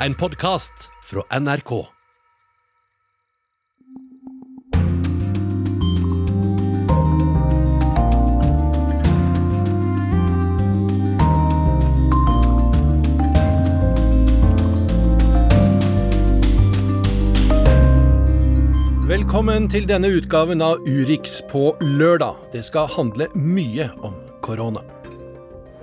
En podkast fra NRK. Velkommen til denne utgaven av Urix på lørdag. Det skal handle mye om korona.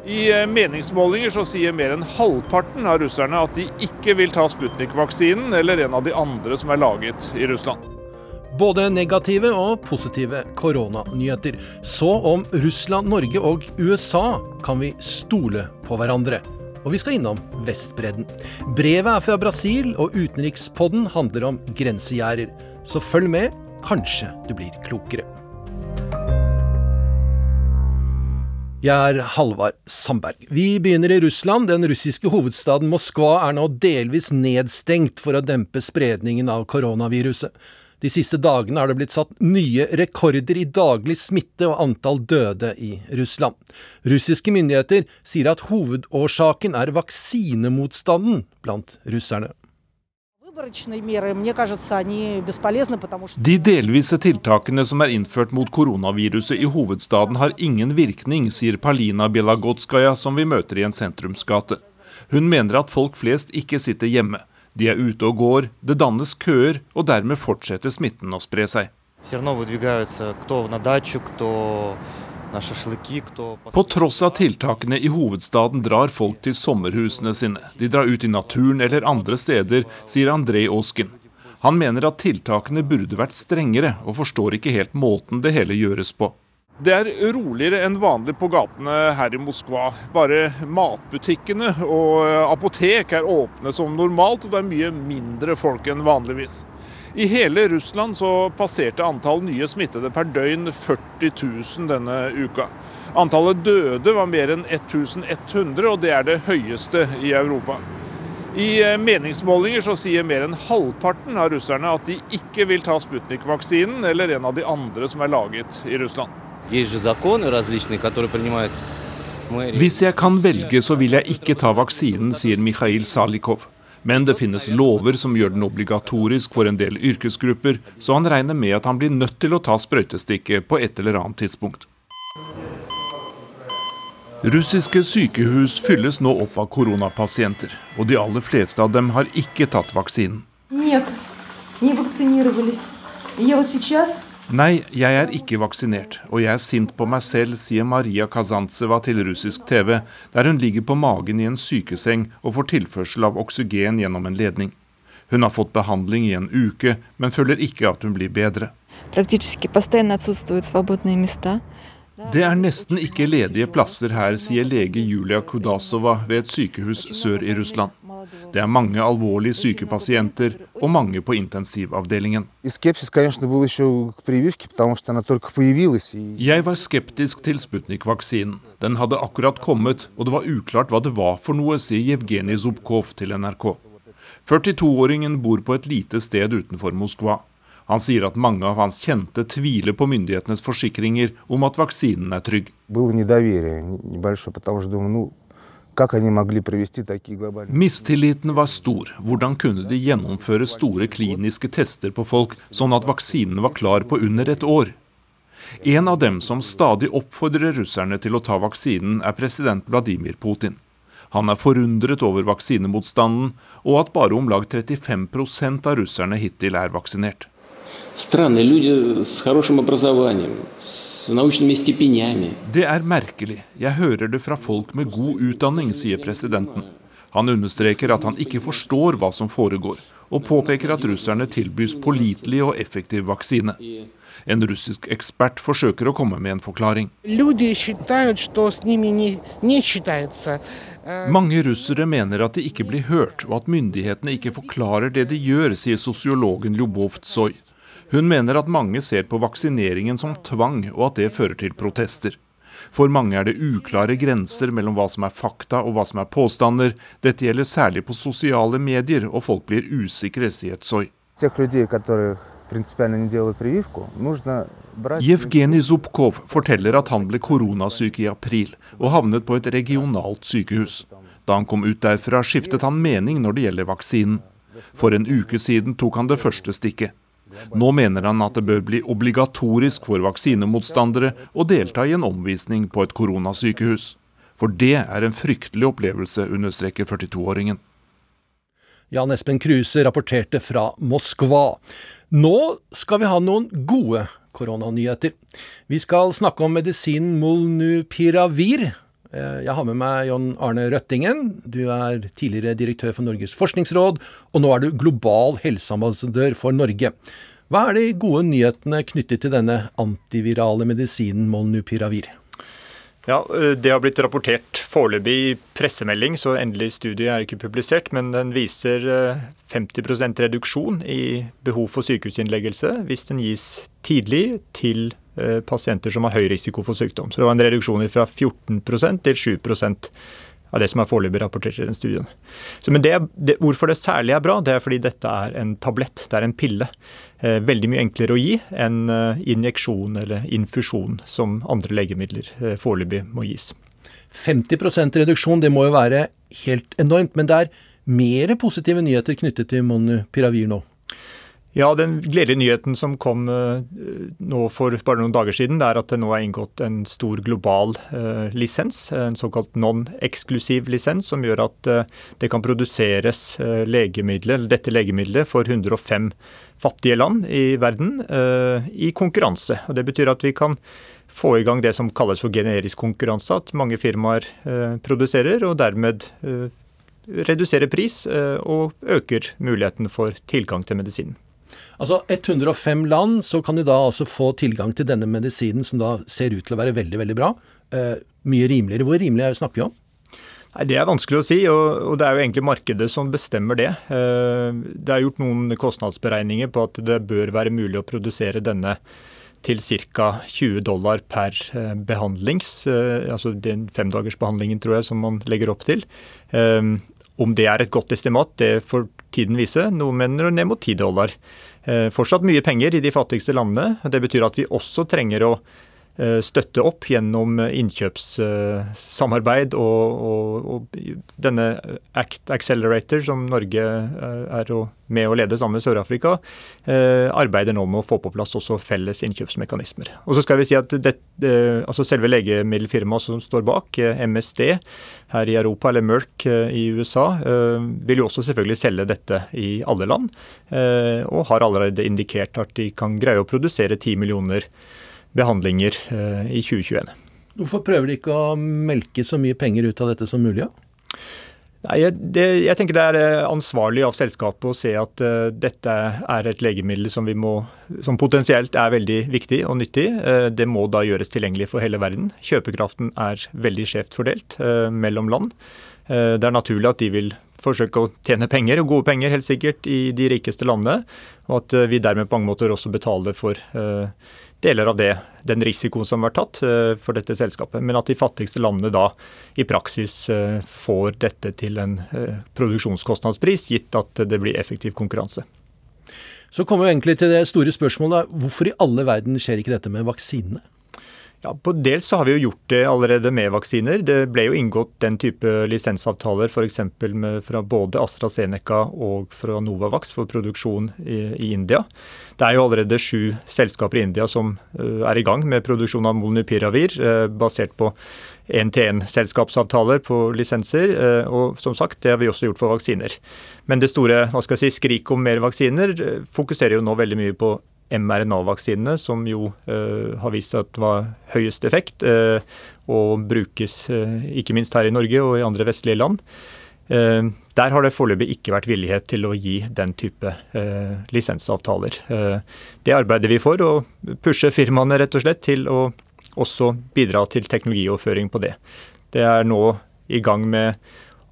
I eh, meningsmålinger så sier mer enn halvparten av russerne at de ikke vil ta Sputnik-vaksinen eller en av de andre som er laget i Russland. Både negative og positive koronanyheter. Så om Russland, Norge og USA kan vi stole på hverandre. Og vi skal innom Vestbredden. Brevet er fra Brasil, og utenrikspodden handler om grensegjerder. Så følg med, kanskje du blir klokere. Jeg er Halvard Sandberg. Vi begynner i Russland. Den russiske hovedstaden Moskva er nå delvis nedstengt for å dempe spredningen av koronaviruset. De siste dagene har det blitt satt nye rekorder i daglig smitte og antall døde i Russland. Russiske myndigheter sier at hovedårsaken er vaksinemotstanden blant russerne. De delvise tiltakene som er innført mot koronaviruset i hovedstaden har ingen virkning, sier Palina Bielagotskaja, som vi møter i en sentrumsgate. Hun mener at folk flest ikke sitter hjemme. De er ute og går, det dannes køer, og dermed fortsetter smitten å spre seg. På tross av tiltakene i hovedstaden drar folk til sommerhusene sine. De drar ut i naturen eller andre steder, sier André Åsken. Han mener at tiltakene burde vært strengere, og forstår ikke helt måten det hele gjøres på. Det er roligere enn vanlig på gatene her i Moskva. Bare matbutikkene og apotek er åpne som normalt, og det er mye mindre folk enn vanligvis. I hele Russland så passerte antall nye smittede per døgn 40 000 denne uka. Antallet døde var mer enn 1100, og det er det høyeste i Europa. I eh, meningsmålinger så sier mer enn halvparten av russerne at de ikke vil ta Sputnik-vaksinen eller en av de andre som er laget i Russland. Hvis jeg kan velge, så vil jeg ikke ta vaksinen, sier Mikhail Salikov. Men det finnes lover som gjør den obligatorisk for en del yrkesgrupper, så han regner med at han blir nødt til å ta sprøytestikket på et eller annet tidspunkt. Russiske sykehus fylles nå opp av koronapasienter, og de aller fleste av dem har ikke tatt vaksinen. Nei, jeg er ikke vaksinert, og jeg er sint på meg selv, sier Maria Kazantseva til russisk TV, der hun ligger på magen i en sykeseng og får tilførsel av oksygen gjennom en ledning. Hun har fått behandling i en uke, men føler ikke at hun blir bedre. Det er nesten ikke ledige plasser her, sier lege Julia Kudasova ved et sykehus sør i Russland. Det er mange alvorlig syke pasienter og mange på intensivavdelingen. Jeg var skeptisk til Sputnik-vaksinen. Den hadde akkurat kommet, og det var uklart hva det var for noe, sier Jevgenij Zubkov til NRK. 42-åringen bor på et lite sted utenfor Moskva. Han sier at mange av hans kjente tviler på myndighetenes forsikringer om at vaksinen er trygg. Mistilliten var stor. Hvordan kunne de gjennomføre store kliniske tester på folk, sånn at vaksinen var klar på under et år? En av dem som stadig oppfordrer russerne til å ta vaksinen, er president Vladimir Putin. Han er forundret over vaksinemotstanden, og at bare om lag 35 av russerne hittil er vaksinert. Странные люди с хорошим образованием, det er merkelig. Jeg hører det fra folk med god utdanning, sier presidenten. Han understreker at han ikke forstår hva som foregår, og påpeker at russerne tilbys pålitelig og effektiv vaksine. En russisk ekspert forsøker å komme med en forklaring. Mange russere mener at de ikke blir hørt, og at myndighetene ikke forklarer det de gjør, sier sosiologen Ljubov Tsoy. Hun mener at mange ser på vaksineringen som tvang, og at det fører til protester. For mange er det uklare grenser mellom hva som er fakta og hva som er påstander. Dette gjelder særlig på sosiale medier, og folk blir usikre, sier Tsoi. Jevgenij Zubkov forteller at han ble koronasyk i april og havnet på et regionalt sykehus. Da han kom ut derfra, skiftet han mening når det gjelder vaksinen. For en uke siden tok han det første stikket. Nå mener han at det bør bli obligatorisk for vaksinemotstandere å delta i en omvisning på et koronasykehus. For det er en fryktelig opplevelse, understreker 42-åringen. Jan Espen Kruse rapporterte fra Moskva. Nå skal vi ha noen gode koronanyheter. Vi skal snakke om medisinen molnupiravir. Eh, jeg har med meg John Arne Røttingen. Du er tidligere direktør for Norges forskningsråd, og nå er du global helseambassadør for Norge. Hva er de gode nyhetene knyttet til denne antivirale medisinen molnupiravir? Ja, Det har blitt rapportert foreløpig i pressemelding, så endelig studie er ikke publisert. Men den viser 50% reduksjon i behov for sykehusinnleggelse hvis den gis tidlig til pasienter som har høy risiko for sykdom. Så det var en reduksjon fra 14% til 7 av det som er foreløpig rapportert i den studien. Så, men det, det, Hvorfor det særlig er bra, det er fordi dette er en tablett, det er en pille. Eh, veldig mye enklere å gi enn eh, injeksjon eller infusjon, som andre legemidler eh, foreløpig må gis. 50% reduksjon, det må jo være helt enormt. Men det er mer positive nyheter knyttet til Monupiravir nå? Ja, Den gledelige nyheten som kom uh, nå for bare noen dager siden, det er at det nå er inngått en stor global uh, lisens, en såkalt non-eksklusiv lisens, som gjør at uh, det kan produseres legemidler, dette legemiddelet for 105 fattige land i verden i konkurranse. Og Det betyr at vi kan få i gang det som kalles for generisk konkurranse, at mange firmaer produserer og dermed reduserer pris og øker muligheten for tilgang til medisinen. Altså 105 land, så kan de da altså få tilgang til denne medisinen, som da ser ut til å være veldig, veldig bra. Eh, mye rimeligere. Hvor rimelig er det snakker vi om? Nei, Det er vanskelig å si, og, det er jo egentlig markedet som bestemmer det. Eh, det er gjort noen kostnadsberegninger på at det bør være mulig å produsere denne til ca. 20 dollar per eh, behandlings, eh, altså den femdagersbehandlingen tror jeg som man legger opp til. Om det er et godt estimat, det får tiden vise. Noen mener ned mot 10 dollar. Eh, fortsatt mye penger i de fattigste landene. Det betyr at vi også trenger å støtte opp gjennom innkjøpssamarbeid og, og, og, denne Act Accelerator, som Norge eh, er med å lede sammen med Sør-Afrika, eh, arbeider nå med å få på plass også felles innkjøpsmekanismer. Og så skal vi si at det, altså Selve legemiddelfirmaet som står bak, MSD her i Europa, eller Merck i USA, vil jo også selvfølgelig selge dette i alle land, og har allerede indikert at de kan greie å produsere 10 millioner behandlinger eh, i 2021. Hvorfor prøver de ikke å melke så mye penger ut av dette som mulig? Ja? Nei, det, jeg, tenker det er eh, ansvarlig av selskapet å se at uh, dette er et legemiddel som, må, som, potensielt er veldig viktig og nyttig. Uh, det må da gjøres tilgjengelig for hele verden. Kjøpekraften er veldig skjevt fordelt uh, mellom land. det er naturlig at de vil forsøke å tjene penger, og gode penger helt sikkert, i de rikeste landene. Og at vi dermed på mange måter også betaler for deler av det, den risikoen som var tatt eh, for dette selskapet. Men at de fattigste landene da i praksis eh, får dette til en eh, produksjonskostnadspris, gitt at det blir effektiv konkurranse. Så kommer vi egentlig til det store spørsmålet. Hvorfor i alle verden skjer ikke dette med vaksinene? Ja, på Dels så har vi jo gjort det allerede med vaksiner. Det ble jo inngått den type lisensavtaler f.eks. fra både AstraZeneca og fra Novavax for produksjon i, i, India. Det er jo allerede sju selskaper i India som uh, er i gang med produksjon av molnupiravir, uh, basert på én-til-én-selskapsavtaler på lisenser. Uh, og som sagt, det har vi også gjort for vaksiner. Men det store hva skal jeg si, skriket om mer vaksiner fokuserer jo nå veldig mye på mRNA-vaksinene, som jo uh, har vist seg at var høyest effekt, uh, og brukes uh, ikke minst her i Norge og i andre vestlige land. Der har det foreløpig ikke vært villighet til å gi den type lisensavtaler. Det arbeider vi for, å pushe firmaene rett og slett til å også bidra til teknologioverføring på det. Det er nå i gang med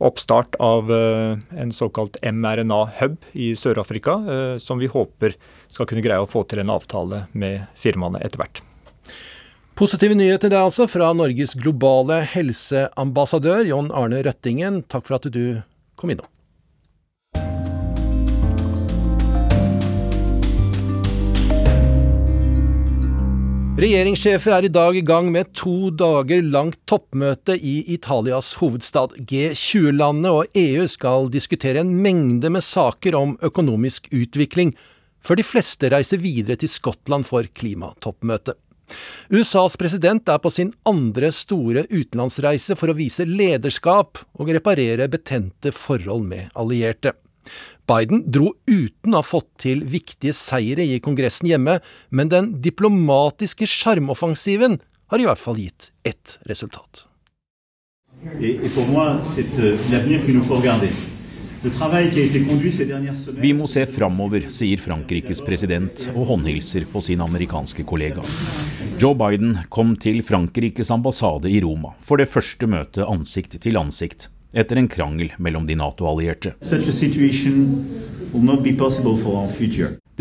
oppstart av en såkalt mRNA-hub i Sør-Afrika, som vi håper skal kunne greie å få til en avtale med firmaene etter hvert. Positive nyheter det altså fra Norges globale helseambassadør John Arne Røttingen. Takk for at du kom innom. Regjeringssjefer er i dag i gang med to dager langt toppmøte i Italias hovedstad. G20-landene og EU skal diskutere en mengde med saker om økonomisk utvikling, før de fleste reiser videre til Skottland for klimatoppmøte. USAs president er på sin andre store utenlandsreise for å vise lederskap og reparere betente forhold med allierte. Biden dro uten å ha fått til viktige seire i Kongressen hjemme, men den diplomatiske sjarmoffensiven har i hvert fall gitt ett resultat. Et, et pour moi, c'est euh, l'avenir que nous faut regarder. Vi må se framover, sier Frankrikes president og håndhilser på sin amerikanske kollega. Joe Biden kom til Frankrikes ambassade i Roma for det første møtet ansikt til ansikt etter en krangel mellom de Nato-allierte.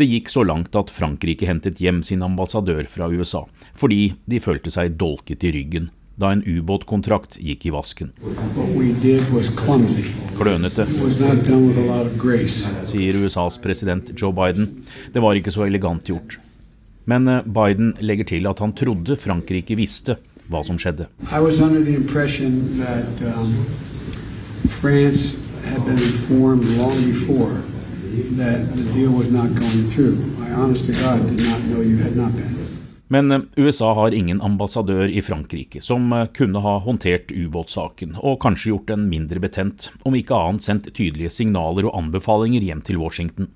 Det gikk så langt at Frankrike hentet hjem sin ambassadør fra USA, fordi de følte seg dolket i ryggen da en ubåtkontrakt gikk i vasken. Klønete, sier USAs president Joe Biden. Det var ikke så elegant gjort. Men eh, Biden legger til at han trodde Frankrike visste hva som skjedde. I was under the impression that, um, France had been informed long before that the deal was not going through. I honest to God did not know you had not been. Men eh, USA har ingen ambassadør i Frankrike som eh, kunne ha håndtert ubåtsaken, og kanskje gjort den mindre betent, om ikke annet sendt tydelige signaler og anbefalinger hjem til Washington.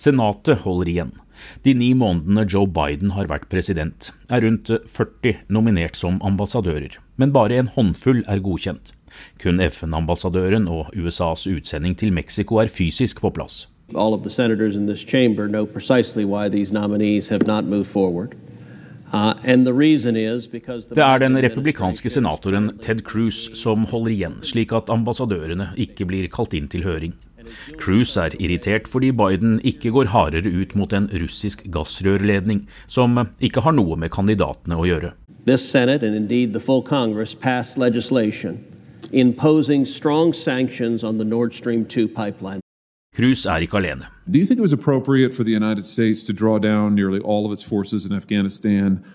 Senatet holder igjen. De ni månedene Joe Biden har vært president, er rundt 40 nominert som ambassadører, men bare en håndfull er godkjent. Kun FN-ambassadøren og USAs utsending til Mexico er fysisk på plass. All of the senators in this chamber know precisely why these nominees have not moved forward. Uh, det er den republikanske senatoren Ted Cruz som holder igjen, slik at ambassadørene ikke blir kalt inn til høring. Cruz er irritert fordi Biden ikke går hardere ut mot en russisk gassrørledning, som ikke har noe med kandidatene å gjøre. This Senate, and indeed the full Congress, passed legislation imposing strong sanctions on the Nord Stream 2 pipeline. Cruz er ikke alene.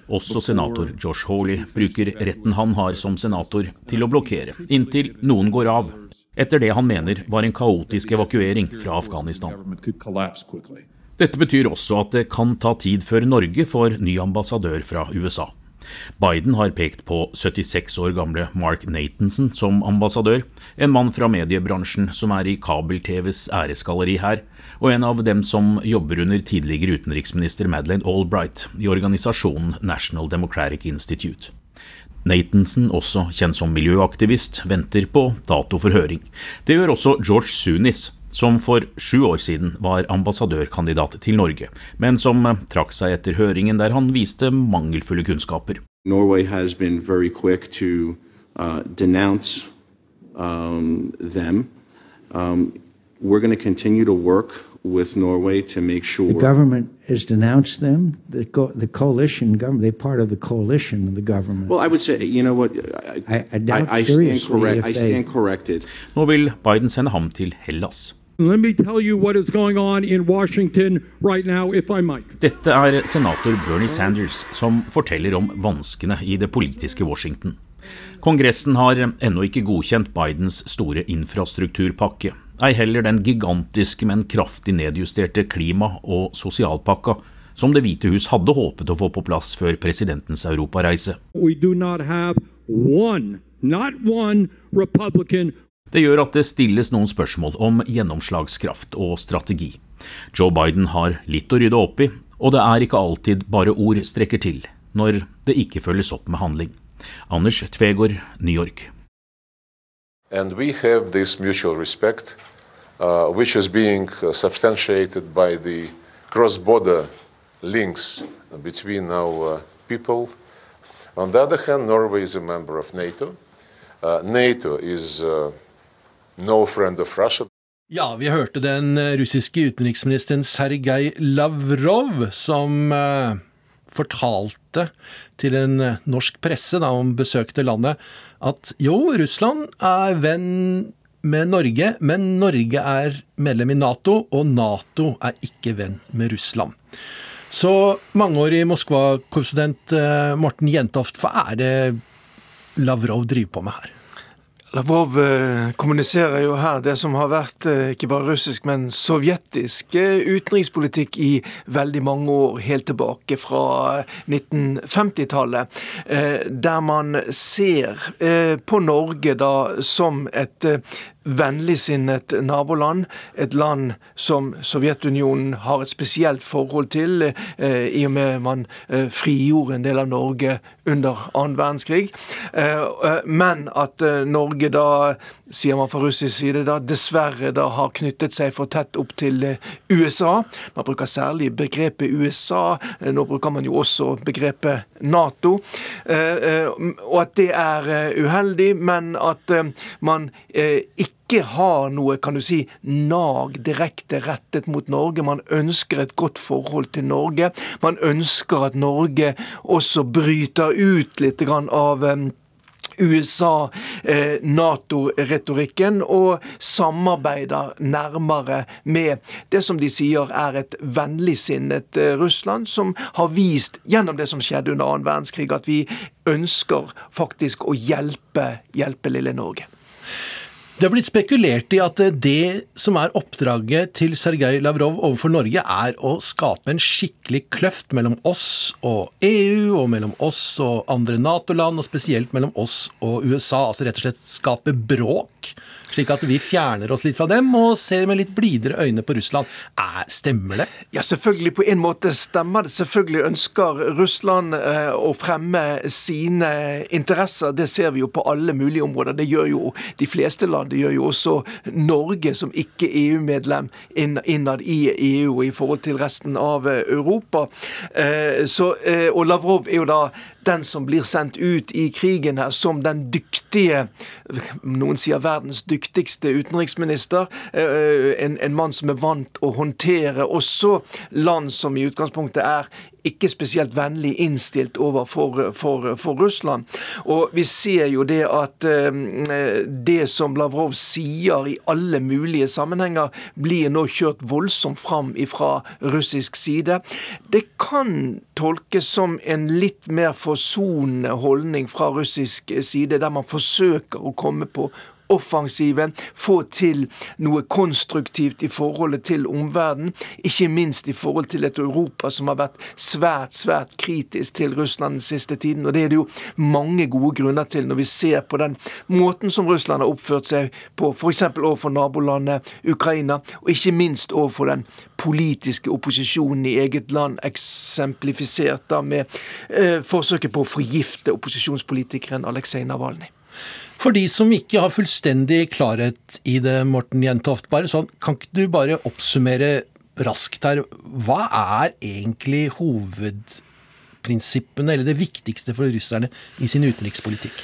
Også senator Josh Hawley bruker retten han har som senator til å blokkere, inntil noen går av, etter det han mener var en kaotisk evakuering fra Afghanistan. Dette betyr også at det kan ta tid før Norge får ny ambassadør fra USA. Biden har pekt på 76 år gamle Mark Natanson som ambassadør, en mann fra mediebransjen som er i kabel-TVs æresgalleri her, og en av dem som jobber under tidligere utenriksminister Madeleine Albright i organisasjonen National Democratic Institute. Natanson, også kjent som miljøaktivist, venter på dato for høring. Det gjør også George Sunis, som for sju år siden var ambassadørkandidat til Norge, men som eh, trakk seg etter høringen der han viste mangelfulle kunnskaper. Norway has been very quick to uh, denounce um, them. Um, we're going to continue to work with Norway to make sure. The government has denounced them. The, co the coalition government, they're part of the coalition of the government. Well, I would say, you know what, I, I, I, I, I stand, correct, I stand corrected. Nå vil Biden sende ham til Hellas. Let me tell you what is going on in Washington right now, if I might. Dette er senator Bernie Sanders som forteller om vanskene i det politiske Washington. Kongressen har ennå ikke godkjent Bidens store infrastrukturpakke, ei heller den gigantiske, men kraftig nedjusterte klima- og sosialpakka som Det hvite hus hadde håpet å få på plass før presidentens europareise. We do not have one, not one Republican det gjør at det stilles noen spørsmål om gjennomslagskraft og strategi. Joe Biden har litt å rydde opp i, og det er ikke alltid bare ord strekker til når det ikke følges opp med handling. Anders Tvegård, New York. And we have this mutual respect, uh, which is being uh, substantiated by the cross-border links between our uh, people. On the other hand, Norway is a member of NATO. Uh, NATO is uh, no friend of Russia. Ja, vi hørte den eh, russiske utenriksministeren Sergej Lavrov som eh, fortalte til en eh, norsk presse da hun besøkte landet, at jo, Russland er venn med Norge, men Norge er medlem i Nato, og Nato er ikke venn med Russland. Så mangeårig Moskva-korrespondent eh, Morten Jentoft, hva er det Lavrov driver på med her? Lavrov eh, kommuniserer jo her det som har vært eh, ikke bare russisk, men sovjetisk eh, utenrikspolitikk i veldig mange år, helt tilbake fra 1950-tallet. Der man ser på Norge da som et vennligsinnet naboland. Et land som Sovjetunionen har et spesielt forhold til, eh, i og med man eh, frigjorde en del av Norge under annen verdenskrig. Eh, men at Norge da, sier man fra russisk side, da dessverre da har knyttet seg for tett opp til USA. Man bruker særlig begrepet USA. Nå bruker man jo også begrepet Nato. Og at det er uheldig, men at man ikke ikke har noe kan du si, nag direkte rettet mot Norge. Man ønsker et godt forhold til Norge. Man ønsker at Norge også bryter ut litt av USA-Nato-retorikken eh, og samarbeider nærmere med det som de sier er et vennligsinnet eh, Russland, som har vist gjennom det som skjedde under annen verdenskrig, at vi ønsker faktisk å hjelpe, hjelpe lille Norge. Det har blitt spekulert i at det som er oppdraget til Sergej Lavrov overfor Norge, er å skape en skikkelig kløft mellom oss og EU, og mellom oss og andre Nato-land, og spesielt mellom oss og USA. Altså rett og slett skape bråk slik at vi fjerner oss litt fra dem og ser med litt blidere øyne på Russland. Er, stemmer det? Ja, selvfølgelig. På en måte stemmer det. Selvfølgelig ønsker Russland eh, å fremme sine interesser. Det ser vi jo på alle mulige områder. Det gjør jo de fleste land. Det gjør jo også Norge som ikke EU-medlem innad i EU i forhold til resten av eh, Europa. Eh, så, og Lavrov er jo da den som blir sendt ut i krigen her som den dyktige Noen sier verdens dyktigste utenriksminister. Eh, en, en mann som er vant å håndtere også land som i utgangspunktet er ikke spesielt vennlig innstilt overfor for, for Russland. Og vi ser jo det at eh, det som Lavrov sier i alle mulige sammenhenger, blir nå kjørt voldsomt fram fra russisk side. Det kan tolkes som en litt mer forsonende holdning fra russisk side, der man forsøker å komme på offensiven, få til noe konstruktivt i forholdet til omverdenen. Ikke minst i forhold til et Europa som har vært svært, svært kritisk til Russland den siste tiden. Og det er det jo mange gode grunner til når vi ser på den måten som Russland har oppført seg på, f.eks. overfor nabolandet Ukraina, og ikke minst overfor den politiske opposisjonen i eget land, eksemplifisert da med eh, forsøket på å forgifte opposisjonspolitikeren Aleksej Navalnyj. For de som ikke har fullstendig klarhet i det, Morten Jentoft, bare sånn, kan ikke du bare oppsummere raskt her. Hva er egentlig hovedprinsippene, eller det viktigste for russerne i sin utenrikspolitikk?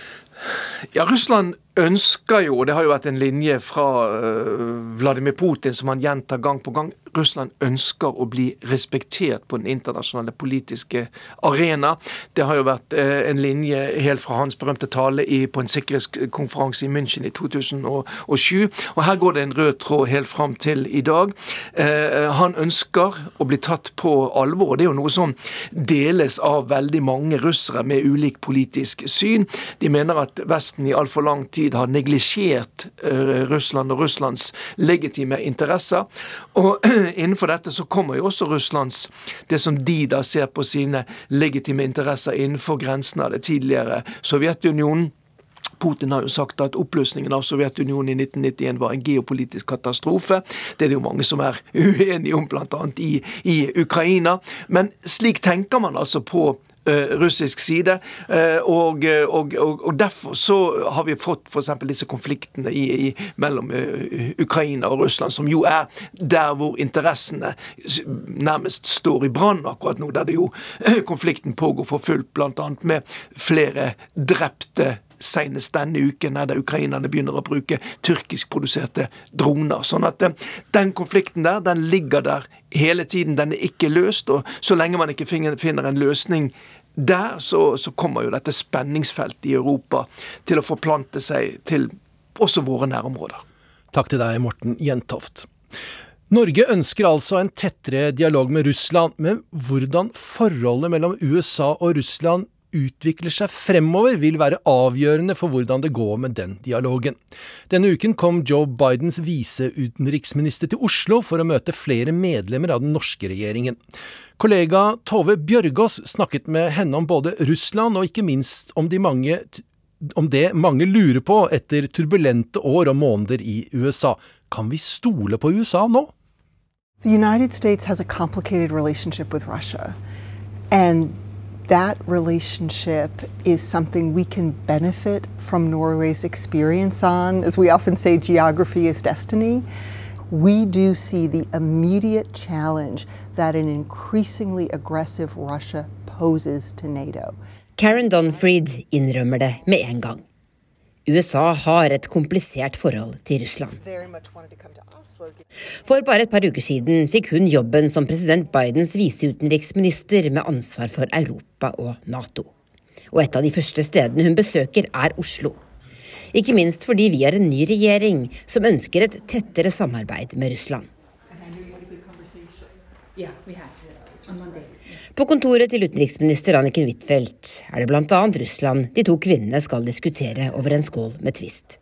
Ja, Russland ønsker jo, og det har jo vært en linje fra uh, Vladimir Putin som han gjentar gang på gang, Russland ønsker å bli respektert på den internasjonale politiske arena. Det har jo vært uh, en linje helt fra hans berømte tale på en sikkerhetskonferanse i München i 2007. Og her går det en rød tråd helt fram til i dag. Uh, han ønsker å bli tatt på alvor. Det er jo noe som deles av veldig mange russere med ulik politisk syn. De mener at Vesten i altfor lang tid tid har neglisjert eh, Russland og Russlands legitime interesser. Og innenfor dette så kommer jo også Russlands det som de da ser på sine legitime interesser innenfor grensene av det tidligere Sovjetunionen. Putin har jo sagt at oppløsningen av Sovjetunionen i 1991 var en geopolitisk katastrofe. Det er det jo mange som er uenige om, bl.a. I, i Ukraina. Men slik tenker man altså på russisk side. Eh, og, og, og, og, derfor så har vi fått f.eks. disse konfliktene i, i, mellom eh, Ukraina og Russland, som jo er der hvor interessene nærmest står i brann akkurat nå. Der det jo konflikten pågår for fullt, bl.a. med flere drepte senest denne uken, der ukrainerne begynner å bruke tyrkiskproduserte droner. Sånn at den konflikten der, den ligger der hele tiden. Den er ikke løst. Og så lenge man ikke finner en løsning der så, så, kommer jo dette spenningsfeltet i Europa til å forplante seg til også våre nærområder. Takk til deg, Morten Jentoft. Norge ønsker altså en tettere dialog med Russland, men hvordan forholdet mellom USA og Russland utvikler seg fremover, vil være avgjørende for hvordan det går med den dialogen. Denne uken kom Joe Bidens viseutenriksminister til Oslo for å møte flere medlemmer av den norske regjeringen. Kollega Tove Bjørgaas snakket med henne om både Russland og ikke minst om, de mange, om det mange lurer på etter turbulente år og måneder i USA. Kan vi stole på USA nå? The United States has a complicated relationship with Russia. And that relationship is something we can benefit from Norway's experience on. As we often say, geography is destiny. We do see the immediate challenge that an increasingly aggressive Russia poses to NATO. Karen Donfried innrømmer det med en gang. USA har et komplisert forhold til Russland. For bare et par uker siden fikk hun jobben som president Bidens viseutenriksminister med ansvar for Europa og Nato. Og et av de første stedene hun besøker, er Oslo. Ikke minst fordi vi har en ny regjering som ønsker et tettere samarbeid med Russland. På kontoret til utenriksminister Anniken Huitfeldt er det bl.a. Russland de to kvinnene skal diskutere over en skål med Twist.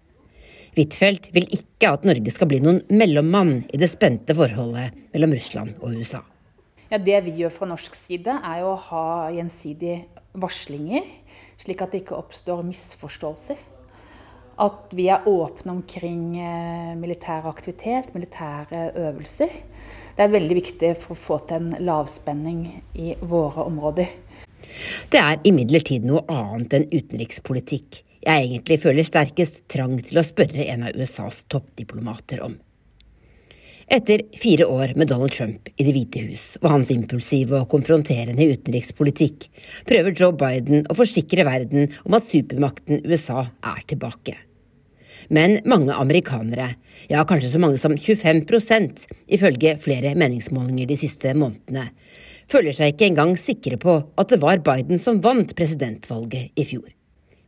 Huitfeldt vil ikke at Norge skal bli noen mellommann i det spente forholdet mellom Russland og USA. Ja, det vi gjør fra norsk side, er å ha gjensidige varslinger, slik at det ikke oppstår misforståelser. At vi er åpne omkring eh, militær aktivitet, militære øvelser. Det er veldig viktig for å få til en lavspenning i våre områder. Det er imidlertid noe annet enn utenrikspolitikk jeg egentlig føler sterkest trang til å spørre en av USAs toppdiplomater om. Etter fire år med Donald Trump i Det hvite hus og hans impulsive og konfronterende utenrikspolitikk, prøver Joe Biden å forsikre verden om at supermakten USA er tilbake. Men mange amerikanere, ja kanskje så mange som 25% ifølge flere meningsmålinger de siste månedene, føler seg ikke engang sikre på at det var Biden som vant presidentvalget i fjor.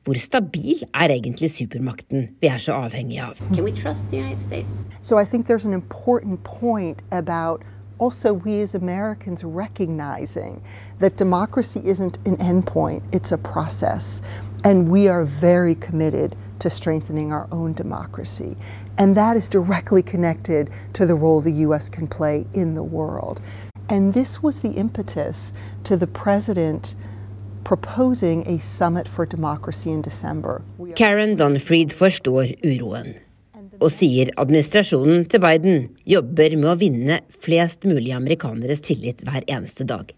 Hvor stabil er egentlig supermakten vi er så avhengige av? Can we trust the United States? So I think there's an important point about also we as Americans recognizing that democracy isn't an endpoint, it's a process. And we are very committed to strengthening our own democracy. And that is directly connected to the role the US can play in the world. And this was the impetus to the president proposing a summit for democracy in December. Karen Dunfried forstår uroen og sier administrasjonen til Biden jobber med å vinne flest mulig amerikaneres tillit hver eneste dag.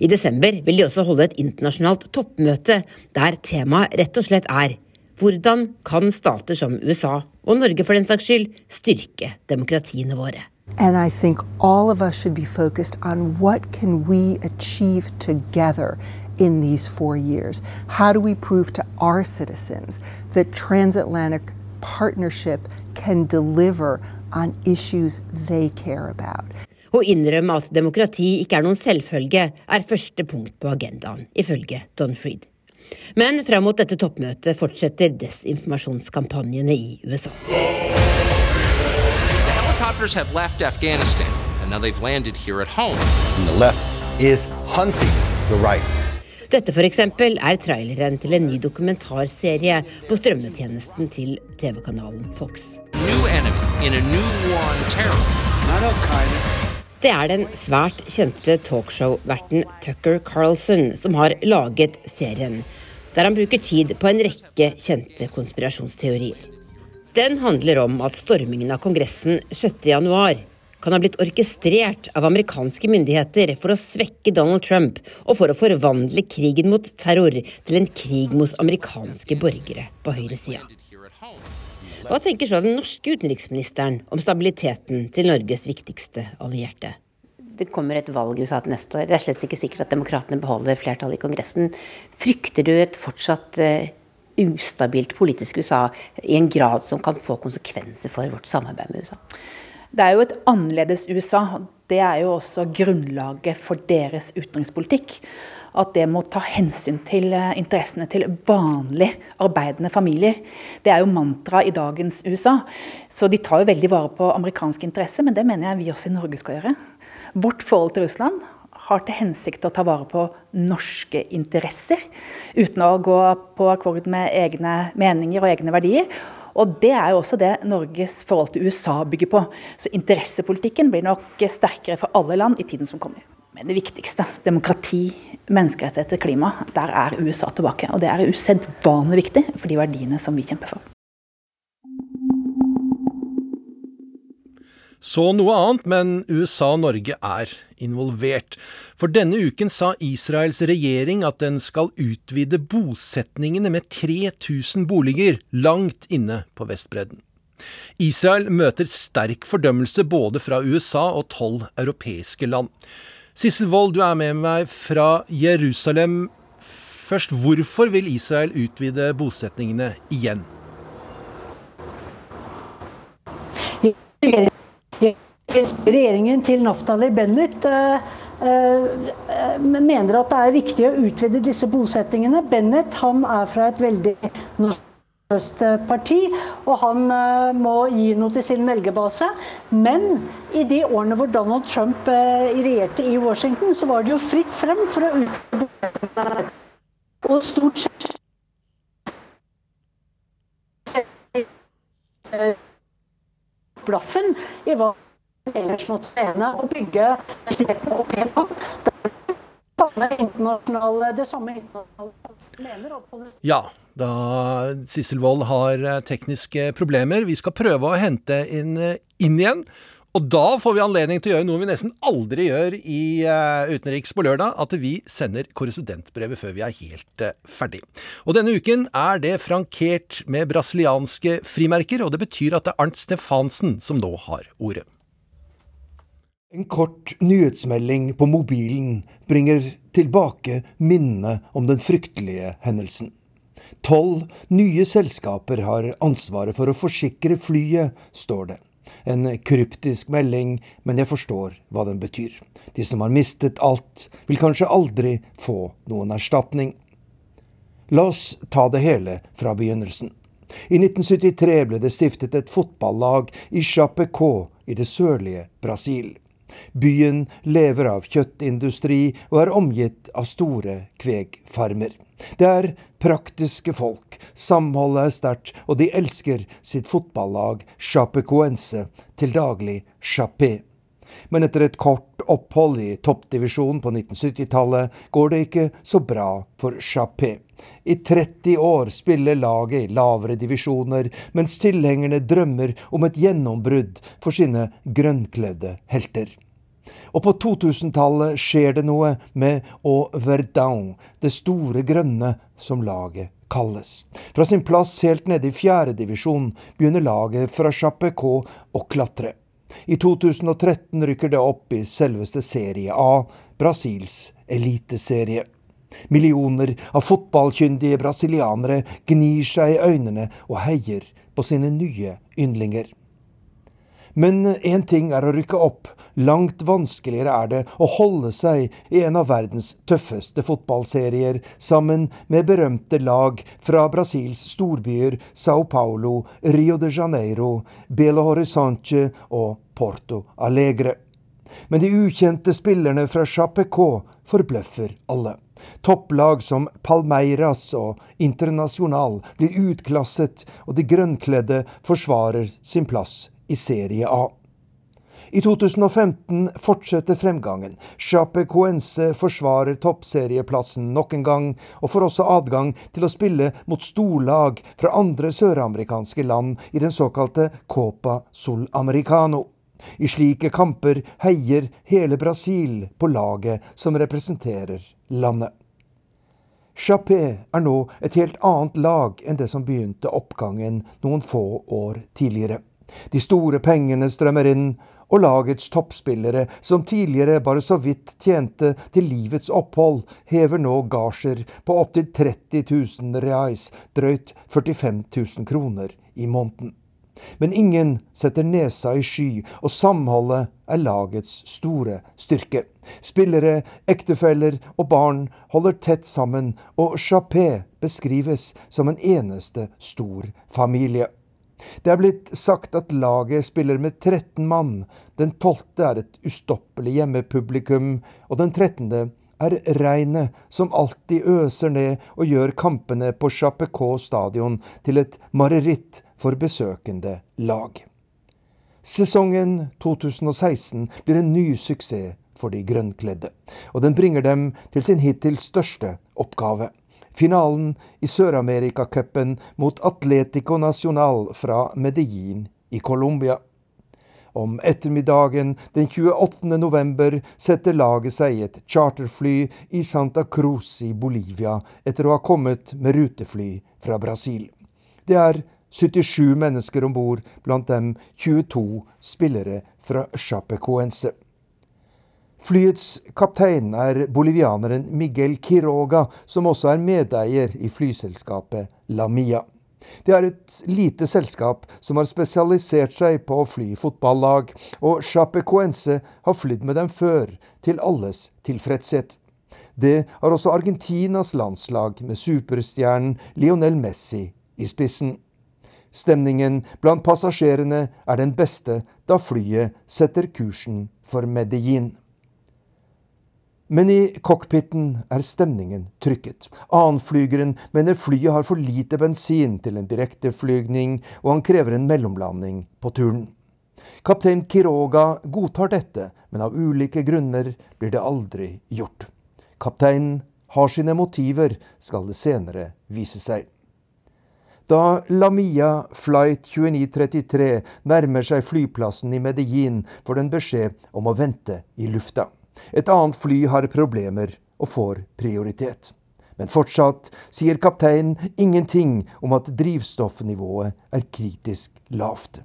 I desember vil de også holde et internasjonalt toppmøte der temaet rett og slett er hvordan kan stater som USA, og Norge for den saks skyld, styrke demokratiene våre? And I think all of us should be focused on what can we achieve together in these four years? How do we prove to our citizens that transatlantic partnership can deliver on issues they care about? Å innrømme at demokrati ikke er noen selvfølge, er første punkt på agendaen, ifølge Don Fried. Men fram mot dette toppmøtet fortsetter desinformasjonskampanjene i USA. The helicopters have left Afghanistan, and now they've landed here at home. And the left is hunting the right. Dette f.eks. er traileren til en ny dokumentarserie på strømmetjenesten til TV-kanalen Fox. Det er den svært kjente talkshow-verten Tucker Carlson som har laget serien, der han bruker tid på en rekke kjente konspirasjonsteorier. Den handler om at stormingen av Kongressen 6.1 kan ha blitt orkestrert av amerikanske myndigheter for å svekke Donald Trump og for å forvandle krigen mot terror til en krig mot amerikanske borgere på høyresida. Hva tenker så den norske utenriksministeren om stabiliteten til Norges viktigste allierte? Det kommer et valg i USA til neste år. Det er slett ikke sikkert at demokratene beholder flertallet i Kongressen. Frykter du et fortsatt uh, ustabilt politisk USA i en grad som kan få konsekvenser for vårt samarbeid med USA? Det er jo et annerledes USA. Det er jo også grunnlaget for deres utenrikspolitikk. at det må ta hensyn til eh, interessene til vanlig arbeidende familier. Det er jo mantra i dagens USA. Så de tar jo veldig vare på amerikanske interesser, men det mener jeg vi også i Norge skal gjøre. Vårt forhold til Russland har til hensikt å ta vare på norske interesser, uten å gå på akkord med egne meninger og egne verdier. Og Det er jo også det Norges forhold til USA bygger på. Så interessepolitikken blir nok sterkere for alle land i tiden som kommer. Men det viktigste, demokrati, menneskerettigheter, klima, der er USA tilbake. Og det er usedvanlig viktig for de verdiene som vi kjemper for. Så noe annet, men USA og Norge er involvert. For denne uken sa Israels regjering at den skal utvide bosetningene med 3000 boliger langt inne på Vestbredden. Israel møter sterk fordømmelse både fra USA og tolv europeiske land. Sissel Wold, du er med meg fra Jerusalem. Først, hvorfor vil Israel utvide bosetningene igjen? Regjeringen til Naftali Bennett uh, uh, mener at det er viktig å utvide disse bosettingene. Bennett han er fra et veldig nasjonaløst parti, og han må gi noe til sin velgerbase. Men i de årene hvor Donald Trump regjerte i Washington, så var det jo fritt frem for å utvide Og stort sett blaffen i hva ellers må trene og bygge opp opp. igjen. Ja, da Sissel Wold har eh, tekniske problemer. Vi skal prøve å hente inn, eh, inn igjen. Og da får vi anledning til å gjøre noe vi nesten aldri gjør i uh, Utenriks på lørdag, at vi sender korrespondentbrevet før vi er helt uh, ferdig. Og denne uken er det frankert med brasilianske frimerker, og det betyr at det er Arnt Stefansen som nå har ordet. En kort nyhetsmelding på mobilen bringer tilbake minnene om den fryktelige hendelsen. Tolv nye selskaper har ansvaret for å forsikre flyet, står det. En kryptisk melding, men jeg forstår hva den betyr. De som har mistet alt, vil kanskje aldri få noen erstatning. La oss ta det hele fra begynnelsen. I 1973 ble det stiftet et fotballag i Chapecó i det sørlige Brasil. Byen lever av kjøttindustri og er omgitt av store kvegfarmer. Det er praktiske folk, samholdet er sterkt, og de elsker sitt fotballag Chapecoense, til daglig Chapé. Men etter et kort opphold i toppdivisjonen på 1970-tallet går det ikke så bra for Chapé. I 30 år spiller laget i lavere divisjoner, mens tilhengerne drømmer om et gjennombrudd for sine grønnkledde helter. Og på 2000-tallet skjer det noe med Au Verdun, det store grønne, som laget kalles. Fra sin plass helt nede i fjerdedivisjon begynner laget fra Chapecot å klatre. I 2013 rykker det opp i selveste Serie A, Brasils eliteserie. Millioner av fotballkyndige brasilianere gnir seg i øynene og heier på sine nye yndlinger. Men én ting er å rykke opp, Langt vanskeligere er det å holde seg i en av verdens tøffeste fotballserier, sammen med berømte lag fra Brasils storbyer Sao Paulo, Rio de Janeiro, Belo Horizonte og Porto Alegre. Men de ukjente spillerne fra Chapecó forbløffer alle. Topplag som Palmeiras og Internasjonal blir utklasset, og de grønnkledde forsvarer sin plass i Serie A. I 2015 fortsetter fremgangen. Chape Coense forsvarer toppserieplassen nok en gang, og får også adgang til å spille mot storlag fra andre søramerikanske land i den såkalte Copa Sol Americano. I slike kamper heier hele Brasil på laget som representerer landet. Chapé er nå et helt annet lag enn det som begynte oppgangen noen få år tidligere. De store pengene strømmer inn, og lagets toppspillere, som tidligere bare så vidt tjente til livets opphold, hever nå gasjer på opptil 30 000 reais, drøyt 45 000 kroner i måneden. Men ingen setter nesa i sky, og samholdet er lagets store styrke. Spillere, ektefeller og barn holder tett sammen, og Chappé beskrives som en eneste stor familie. Det er blitt sagt at laget spiller med 13 mann. Den tolvte er et ustoppelig hjemmepublikum, og den trettende er regnet som alltid øser ned og gjør kampene på Chapecot stadion til et mareritt for besøkende lag. Sesongen 2016 blir en ny suksess for de grønnkledde, og den bringer dem til sin hittil største oppgave. Finalen i Sør-Amerika-cupen mot Atletico Nacional fra Medellin i Colombia. Om ettermiddagen den 28. november setter laget seg i et charterfly i Santa Cruz i Bolivia etter å ha kommet med rutefly fra Brasil. Det er 77 mennesker om bord, blant dem 22 spillere fra Chapecoense. Flyets kaptein er bolivianeren Miguel Quiroga, som også er medeier i flyselskapet La Mia. Det er et lite selskap som har spesialisert seg på å fly fotballag, og Chapecoense har flydd med dem før, til alles tilfredshet. Det har også Argentinas landslag, med superstjernen Lionel Messi i spissen. Stemningen blant passasjerene er den beste da flyet setter kursen for Medellin. Men i cockpiten er stemningen trykket. Annenflygeren mener flyet har for lite bensin til en direkteflygning, og han krever en mellomlanding på turen. Kaptein Kiroga godtar dette, men av ulike grunner blir det aldri gjort. Kapteinen har sine motiver, skal det senere vise seg. Da Lamia Flight 2933 nærmer seg flyplassen i Medellin, får den beskjed om å vente i lufta. Et annet fly har problemer og får prioritet. Men fortsatt sier kapteinen ingenting om at drivstoffnivået er kritisk lavt.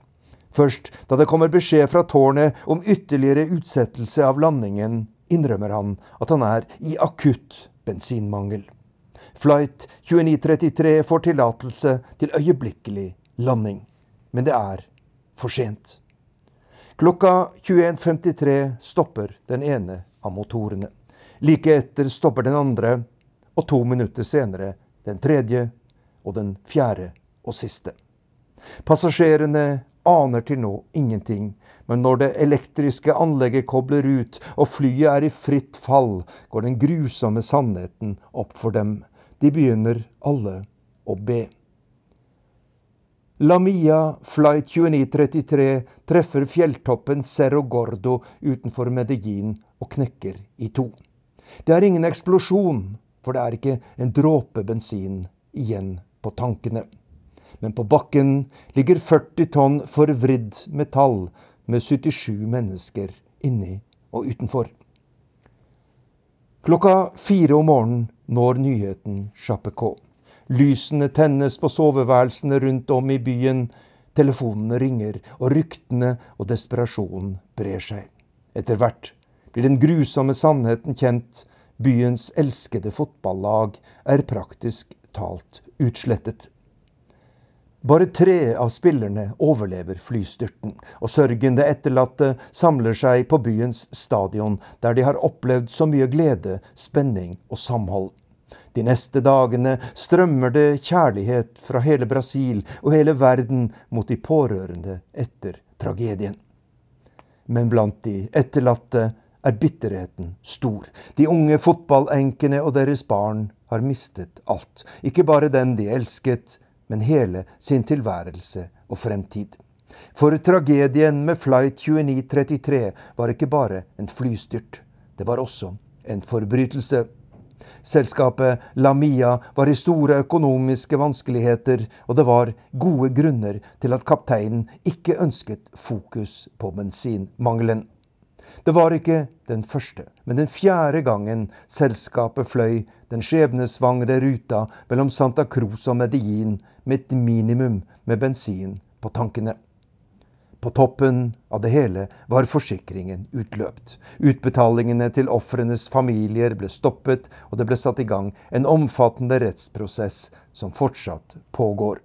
Først da det kommer beskjed fra tårnet om ytterligere utsettelse av landingen, innrømmer han at han er i akutt bensinmangel. Flight 2933 får tillatelse til øyeblikkelig landing. Men det er for sent. Klokka 21.53 stopper den ene av motorene. Like etter stopper den andre, og to minutter senere den tredje og den fjerde og siste. Passasjerene aner til nå ingenting, men når det elektriske anlegget kobler ut og flyet er i fritt fall, går den grusomme sannheten opp for dem. De begynner alle å be. La Mia Flight 2933 treffer fjelltoppen Cerro Gordo utenfor Medellin og knekker i to. Det er ingen eksplosjon, for det er ikke en dråpe bensin igjen på tankene. Men på bakken ligger 40 tonn forvridd metall med 77 mennesker inni og utenfor. Klokka fire om morgenen når nyheten Chapecó. Lysene tennes på soveværelsene rundt om i byen. Telefonene ringer, og ryktene og desperasjonen brer seg. Etter hvert blir den grusomme sannheten kjent. Byens elskede fotballag er praktisk talt utslettet. Bare tre av spillerne overlever flystyrten, og sørgende etterlatte samler seg på byens stadion, der de har opplevd så mye glede, spenning og samhold. De neste dagene strømmer det kjærlighet fra hele Brasil og hele verden mot de pårørende etter tragedien. Men blant de etterlatte er bitterheten stor. De unge fotballenkene og deres barn har mistet alt. Ikke bare den de elsket, men hele sin tilværelse og fremtid. For tragedien med Flight 2933 var ikke bare en flystyrt. Det var også en forbrytelse. Selskapet Lamia var i store økonomiske vanskeligheter, og det var gode grunner til at kapteinen ikke ønsket fokus på bensinmangelen. Det var ikke den første, men den fjerde gangen selskapet fløy den skjebnesvangre ruta mellom Santa Cruz og Medellin med et minimum med bensin på tankene. På toppen av det hele var forsikringen utløpt. Utbetalingene til ofrenes familier ble stoppet, og det ble satt i gang en omfattende rettsprosess som fortsatt pågår.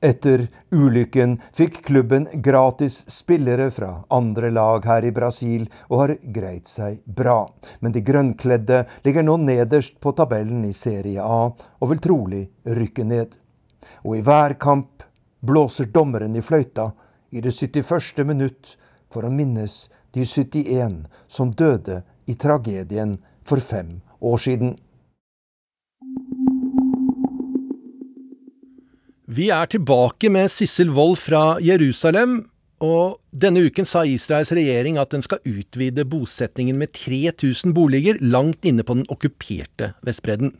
Etter ulykken fikk klubben gratis spillere fra andre lag her i Brasil, og har greid seg bra. Men de grønnkledde ligger nå nederst på tabellen i Serie A, og vil trolig rykke ned. Og i hver kamp blåser dommeren i fløyta i det 71. minutt for å minnes de 71 som døde i tragedien for fem år siden. Vi er tilbake med Sissel Wold fra Jerusalem. Og denne uken sa Israels regjering at den skal utvide bosettingen med 3000 boliger langt inne på den okkuperte Vestbredden.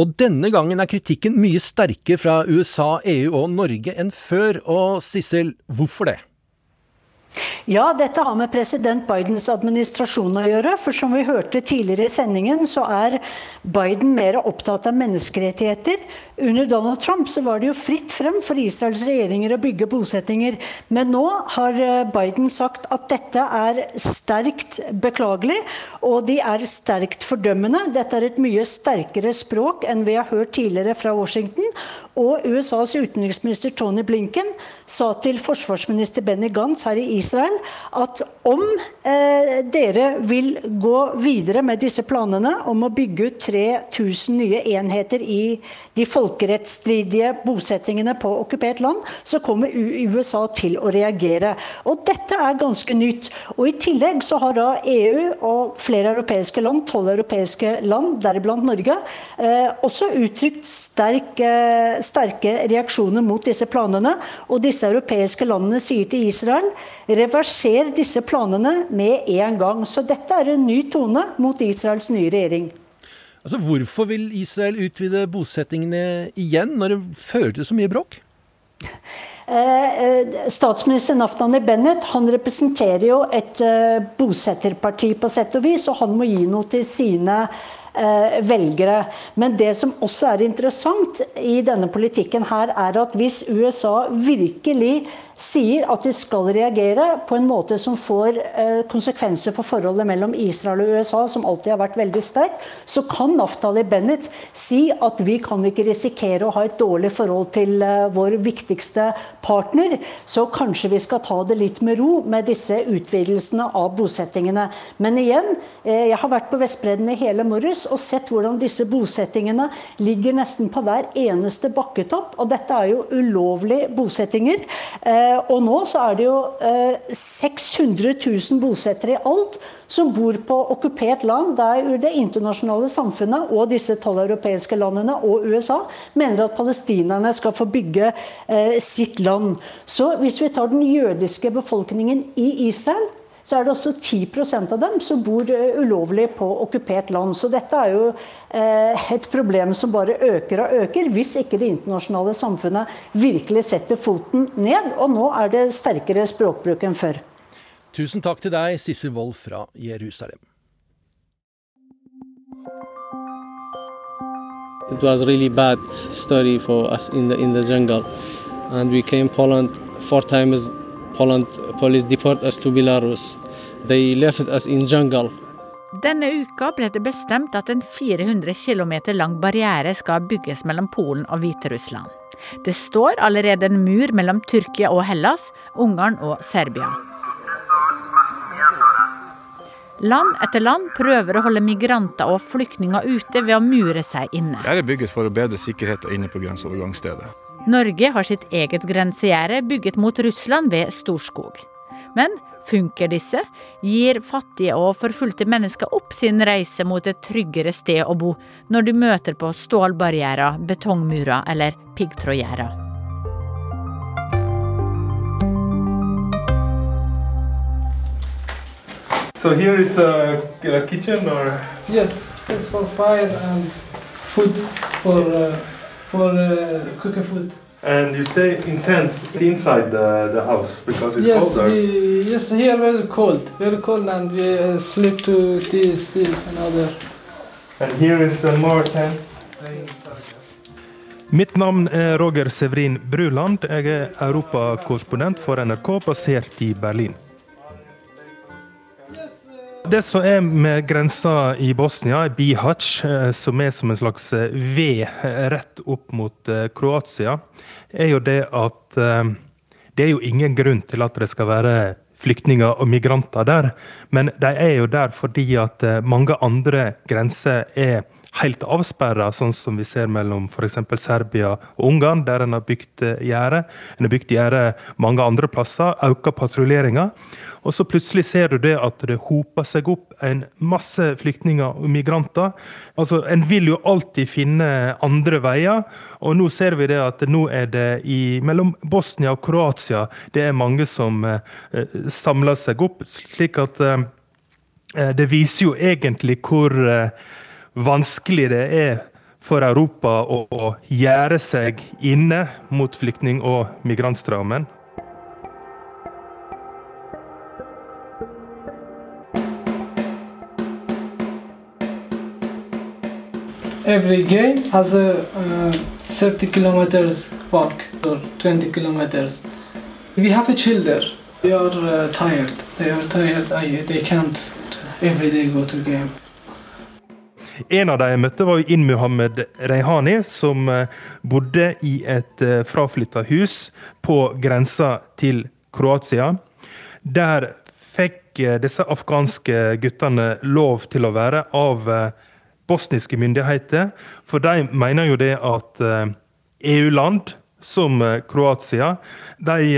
Og denne gangen er kritikken mye sterkere fra USA, EU og Norge enn før. Og Sissel, hvorfor det? Ja, dette har med president Bidens administrasjon å gjøre. For som vi hørte tidligere i sendingen, så er Biden mer opptatt av menneskerettigheter. Under Donald Trump så var det jo fritt frem for Israels regjeringer å bygge bosettinger. Men nå har eh, Biden sagt at dette er sterkt beklagelig, og de er sterkt fordømmende. Dette er et mye sterkere språk enn vi har hørt tidligere fra Washington. Og USAs utenriksminister Tony Blinken sa til forsvarsminister Benny Gantz her i Israel at om eh, dere vil gå videre med disse planene om å bygge ut 3000 nye enheter i de folkerettsstridige bosettingene på okkupert land, så kommer USA til å reagere. Og dette er ganske nytt. Og i tillegg så har da EU og flere europeiske land, tolv europeiske land, deriblant Norge, eh, også uttrykt sterk, eh, sterke reaksjoner mot disse planene. Og disse europeiske landene sier til Israel reverser disse planene med en gang. Så dette er en ny tone mot Israels nye regjering. Altså, Hvorfor vil Israel utvide bosettingene igjen, når det fører til så mye bråk? Eh, eh, statsminister Naftani Bennett han representerer jo et eh, bosetterparti på sett og vis, og han må gi noe til sine velgere. Men det som også er interessant i denne politikken her, er at hvis USA virkelig sier at de skal reagere på en måte som får eh, konsekvenser for forholdet mellom Israel og USA, som alltid har vært veldig sterkt, så kan Naftali Bennett si at vi kan ikke risikere å ha et dårlig forhold til eh, vår viktigste partner, så kanskje vi skal ta det litt med ro med disse utvidelsene av bosettingene. Men igjen, eh, jeg har vært på Vestbredden i hele morges og sett hvordan disse bosettingene ligger nesten på hver eneste bakketopp, og dette er jo ulovlige bosettinger. Eh, og nå så er det jo 600 eh, 000 bosettere i alt som bor på okkupert land, der det internasjonale samfunnet og disse tolv europeiske landene og USA mener at palestinerne skal få bygge eh, sitt land. Så hvis vi tar den jødiske befolkningen i Israel, så er det også 10% av dem som bor eh, ulovlig på okkupert land. Så dette er jo eh, et problem som bare øker og øker, hvis ikke det internasjonale samfunnet virkelig setter foten ned. Og nå er det sterkere språkbruk enn før. Tusen takk til deg, Sissel Wold fra Jerusalem. It was really bad story for us in the in the jungle, and we came Poland four times Poland police deport us to Belarus. They left us in jungle. Denne uka ble det bestemt at en 400 km lang barriere skal bygges mellom Polen og Hviterussland. Det står allerede en mur mellom Tyrkia og Hellas, Ungarn og Serbia. Land etter land prøver å holde migranter og flyktninger ute ved å mure seg inne. Dette bygges for å bedre sikkerheten inne på grenseovergangsstedet. Norge har sitt eget grensegjerde bygget mot Russland ved Storskog. Men funker disse? Gir fattige og forfulgte mennesker opp sin reise mot et tryggere sted å bo, når de møter på stålbarrierer, betongmurer eller piggtrådgjerder? So here is a, a kitchen or? Yes, it's for fire and food for uh, for uh, cooking food. And you stay in tents inside the, the house because it's yes, colder. We, yes, here very cold, very cold, and we uh, sleep to this, this, and other. And here is uh, more tents. Mitt navn er Roger Severin Bruland. Jeg er europakorrespondent for NRK basert i Berlin. Det som er med grensa i Bosnia, Bihac, eh, som er som en slags eh, V rett opp mot Kroatia, er jo det at det er jo ingen grunn til at det skal være flyktninger og migranter der. Men de er jo der fordi at mange andre grenser er helt avsperra, sånn som vi ser mellom f.eks. Serbia og Ungarn, der en har bygd gjerde. En har bygd gjerde mange andre plasser, økt patruljeringa. Og så plutselig ser du det at det hoper seg opp en masse flyktninger og migranter. Altså, En vil jo alltid finne andre veier, og nå ser vi det at nå er det i, mellom Bosnia og Kroatia det er mange som eh, samler seg opp. slik at eh, det viser jo egentlig hvor eh, vanskelig det er for Europa å gjøre seg inne mot flyktning- og migrantstrømmen. Every game has a uh, 30 kilometers walk or 20 kilometers. We have a children. They are uh, tired. They are tired. I, they can't every day go to game. En av de jeg møtte, var Inn Muhammed Reihani, som eh, bodde i et eh, fraflytta hus på grensa til Kroatia. Der fikk eh, disse afghanske guttene lov til å være av bosniske myndigheter. For de mener jo det at EU-land som Kroatia, de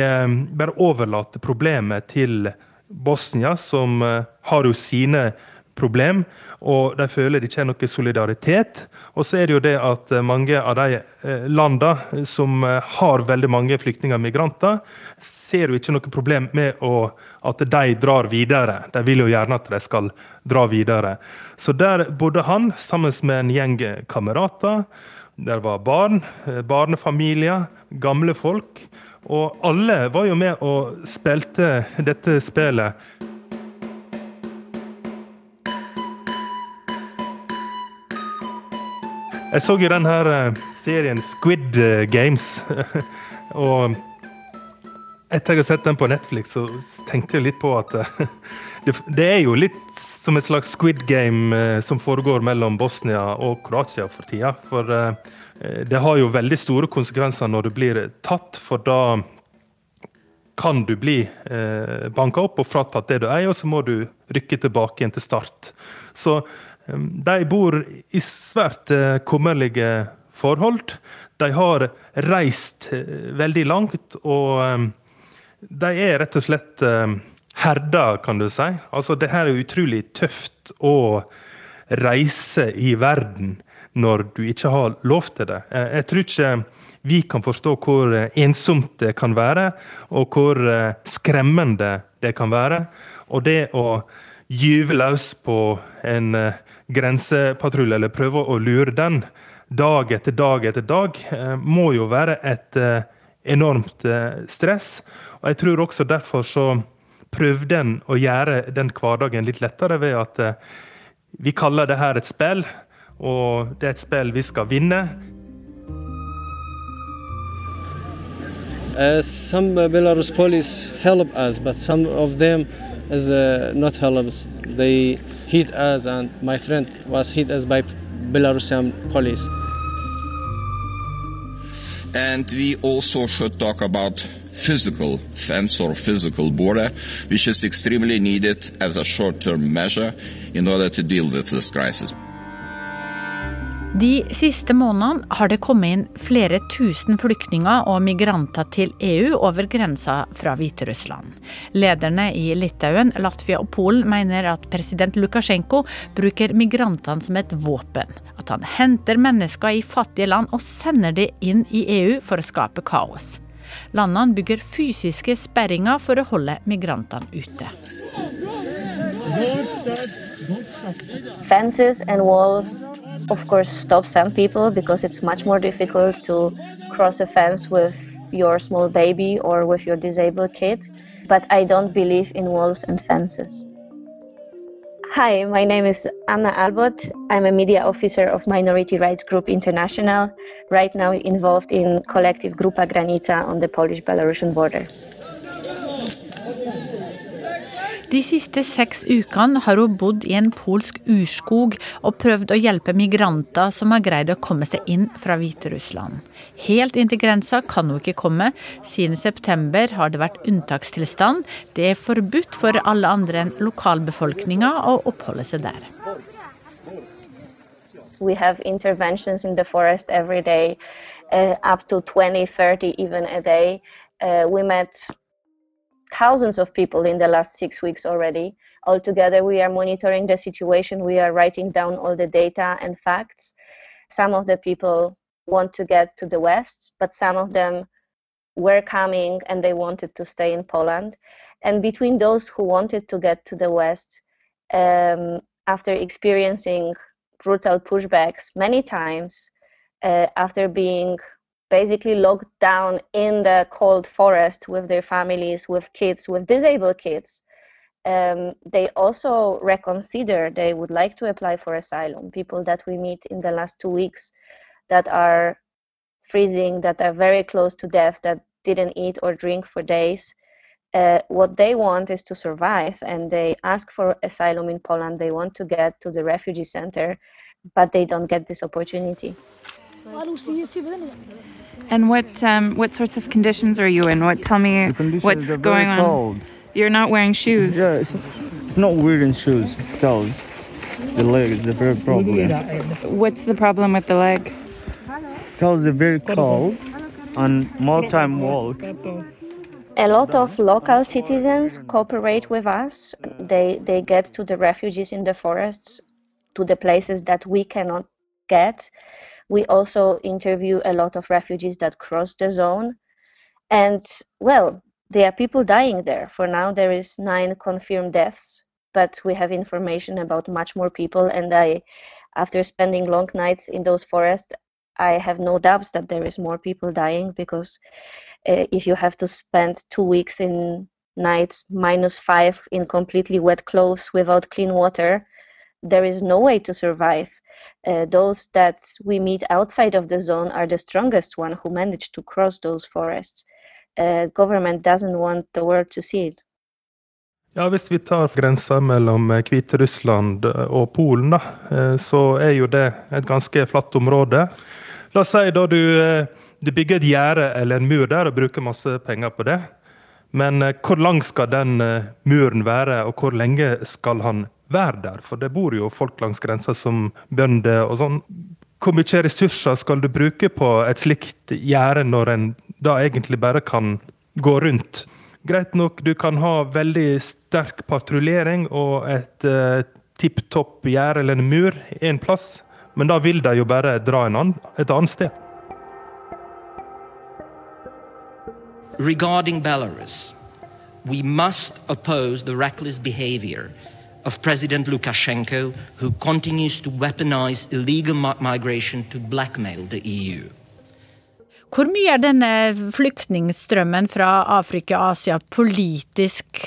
bare overlater problemet til Bosnia, som har jo sine problem og de føler det ikke er noe solidaritet. Og så er det jo det at eh, mange av de eh, landene som eh, har veldig mange flyktninger og migranter, ser jo ikke noe problem med å, at de drar videre. De vil jo gjerne at de skal dra videre. Så der bodde han sammen med en gjeng kamerater. Der var barn, barnefamilier, gamle folk. Og alle var jo med og spilte dette spillet. Jeg så jo den her eh, serien Squid eh, Games. og etter jeg har sett den på Netflix, så tenkte jeg litt på at eh, det, er jo litt som et slags Squid Game som foregår mellom Bosnia og Kroatia for tida. For det har jo veldig store konsekvenser når du blir tatt, for da kan du bli eh, banka opp og fratatt det du eier, og så må du rykke tilbake igjen til start. Så de bor i svært eh, kummerlige forhold. De har reist eh, veldig langt, og de er rett og slett herda, kan du si. Altså, det her er utrolig tøft å reise i verden når du ikke har lov til det. Eh, jeg tror ikke vi kan forstå hvor ensomt det kan være, og hvor skremmende det kan være. Og det å gyve løs på en grensepatrulje, eller prøve å lure den dag etter dag etter dag, eh, må jo være et eh, enormt eh, stress. Og jeg tror også derfor så prøvde en å gjøre den hverdagen litt lettere ved at vi kaller det her et spill, og det er et spill vi skal vinne. Uh, some Belarus police help us, but some of them is uh, not helps. They hit us, and my friend was hit us by Belarusian police. And we also should talk about physical fence or physical border, which is extremely needed as a short-term measure in order to deal with this crisis. De siste månedene har det kommet inn flere tusen flyktninger og migranter til EU over grensa fra Hviterussland. Lederne i Litauen, Latvia og Polen mener at president Lukasjenko bruker migrantene som et våpen. At han henter mennesker i fattige land og sender dem inn i EU for å skape kaos. Landene bygger fysiske sperringer for å holde migrantene ute. Fences and walls of course stop some people because it's much more difficult to cross a fence with your small baby or with your disabled kid. But I don't believe in walls and fences. Hi, my name is Anna Albot. I'm a media officer of Minority Rights Group International, right now involved in collective Grupa Granica on the Polish-Belarusian border. De siste seks ukene har hun bodd i en polsk urskog og prøvd å hjelpe migranter som har greid å komme seg inn fra Hviterussland. Helt inn til grensa kan hun ikke komme. Siden september har det vært unntakstilstand. Det er forbudt for alle andre enn lokalbefolkninga å oppholde seg der. We have interventions in the forest every day, uh, up to 20, 30 even a day. Uh, we met thousands of people in the last six weeks already. Altogether, we are monitoring the situation. We are writing down all the data and facts. Some of the people want to get to the west, but some of them were coming and they wanted to stay in Poland. And between those who wanted to get to the west, um, after experiencing brutal pushbacks many times, uh, after being basically locked down in the cold forest with their families, with kids, with disabled kids, um, they also reconsider they would like to apply for asylum. People that we meet in the last two weeks that are freezing, that are very close to death, that didn't eat or drink for days. Uh, what they want is to survive and they ask for asylum in Poland. They want to get to the refugee center, but they don't get this opportunity. And what um, what sorts of conditions are you in? What tell me what's going on? Cold. You're not wearing shoes. Yeah, it's, it's not wearing shoes because the leg is a very problem. What's the problem with the leg? Because they're very cold and more time walk. A lot of local citizens cooperate with us. They they get to the refugees in the forests, to the places that we cannot get. We also interview a lot of refugees that cross the zone. And well, there are people dying there. For now, there is nine confirmed deaths, but we have information about much more people. And I, after spending long nights in those forests, I have no doubts that there is more people dying because uh, if you have to spend two weeks in nights minus five in completely wet clothes without clean water, there is no way to survive. Uh, those that we meet outside of the zone are the strongest one who managed to cross those forests. Uh, government doesn't want the world to see it. Ja, Hvis vi tar grensa mellom Hviterussland og Polen, da, så er jo det et ganske flatt område. La oss si da du, du bygger et gjerde eller en mur der og bruker masse penger på det. Men hvor lang skal den muren være, og hvor lenge skal han være der? For det bor jo folk langs grensa som bønder og sånn. Hvor mye ressurser skal du bruke på et slikt gjerde når en da egentlig bare kan gå rundt? Greit nok, du kan ha veldig sterk patruljering og et eh, tipp topp gjerde eller en mur en plass, men da vil de jo bare dra en annen, et annet sted. Regarding Belarus, we must oppose the reckless behavior of President Lukashenko, who continues to weaponize illegal migration to blackmail the EU. Hvor mye er denne flyktningstrømmen fra Afrika og Asia politisk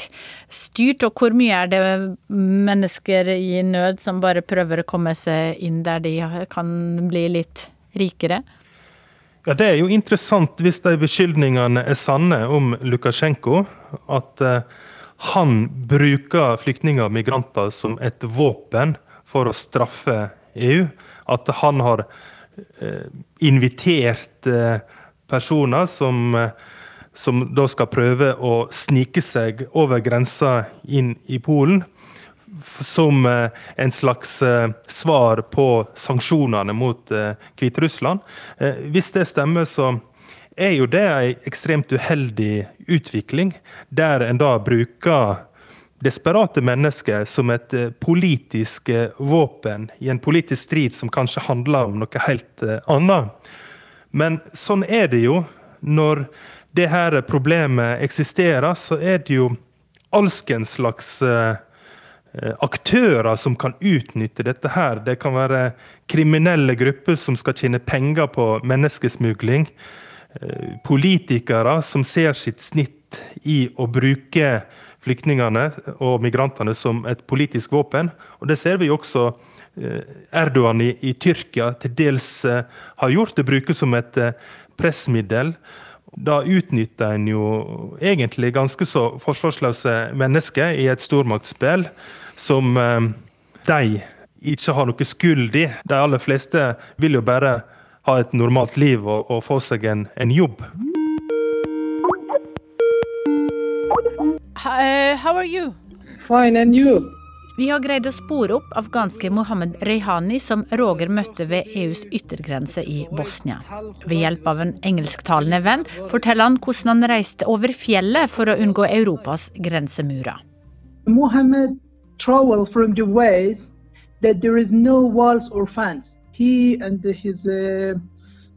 styrt, og hvor mye er det mennesker i nød som bare prøver å komme seg inn der de kan bli litt rikere? Ja, Det er jo interessant hvis de beskyldningene er sanne om Lukasjenko. At uh, han bruker flyktninger og migranter som et våpen for å straffe EU. At han har uh, invitert uh, personer som, som da skal prøve å snike seg over grensa inn i Polen som en slags svar på sanksjonene mot Hviterussland. Hvis det stemmer, så er jo det en ekstremt uheldig utvikling, der en da bruker desperate mennesker som et politisk våpen i en politisk strid som kanskje handler om noe helt annet. Men sånn er det jo. Når det her problemet eksisterer, så er det jo alskens slags aktører som kan utnytte dette her. Det kan være kriminelle grupper som skal tjene penger på menneskesmugling. Politikere som ser sitt snitt i å bruke flyktningene og migrantene som et politisk våpen. Og Det ser vi også Erdogan i, i Tyrkia til dels har gjort. Det brukes som et pressmiddel. Da utnytter en jo egentlig ganske så forsvarsløse mennesker i et stormaktsspill som eh, de ikke har noe skyld i. De aller fleste vil jo bare ha et normalt liv og, og få seg en, en jobb. Uh, how are you? Fine, and you? Vi har greid å spore opp afghanske Mohammed Rehani, som Roger møtte ved EUs yttergrense i Bosnia. Ved hjelp av en engelsktalende venn forteller han hvordan han reiste over fjellet for å unngå Europas grensemurer. Mohammed traveled from the ways that there is no walls or fence. He and his uh,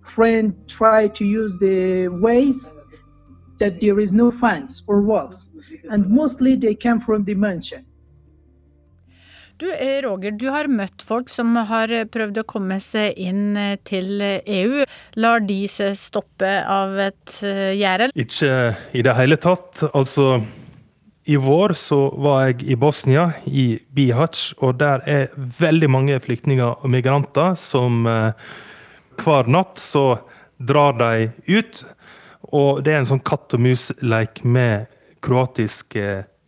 friend tried to use the ways that there is no fence or walls, and mostly they came from the mansion. Du, eh, Roger, du har møtt folk som har prøvd å komme seg inn eh, til EU. Lar de seg stoppe av et eh, gjerde? Ikke i det hele tatt. Altså, i vår så var jeg i Bosnia, i Bihac, og der er veldig mange flyktninger og migranter som hver natt så drar de ut. Og det er en sånn katt og mus-leik med kroatisk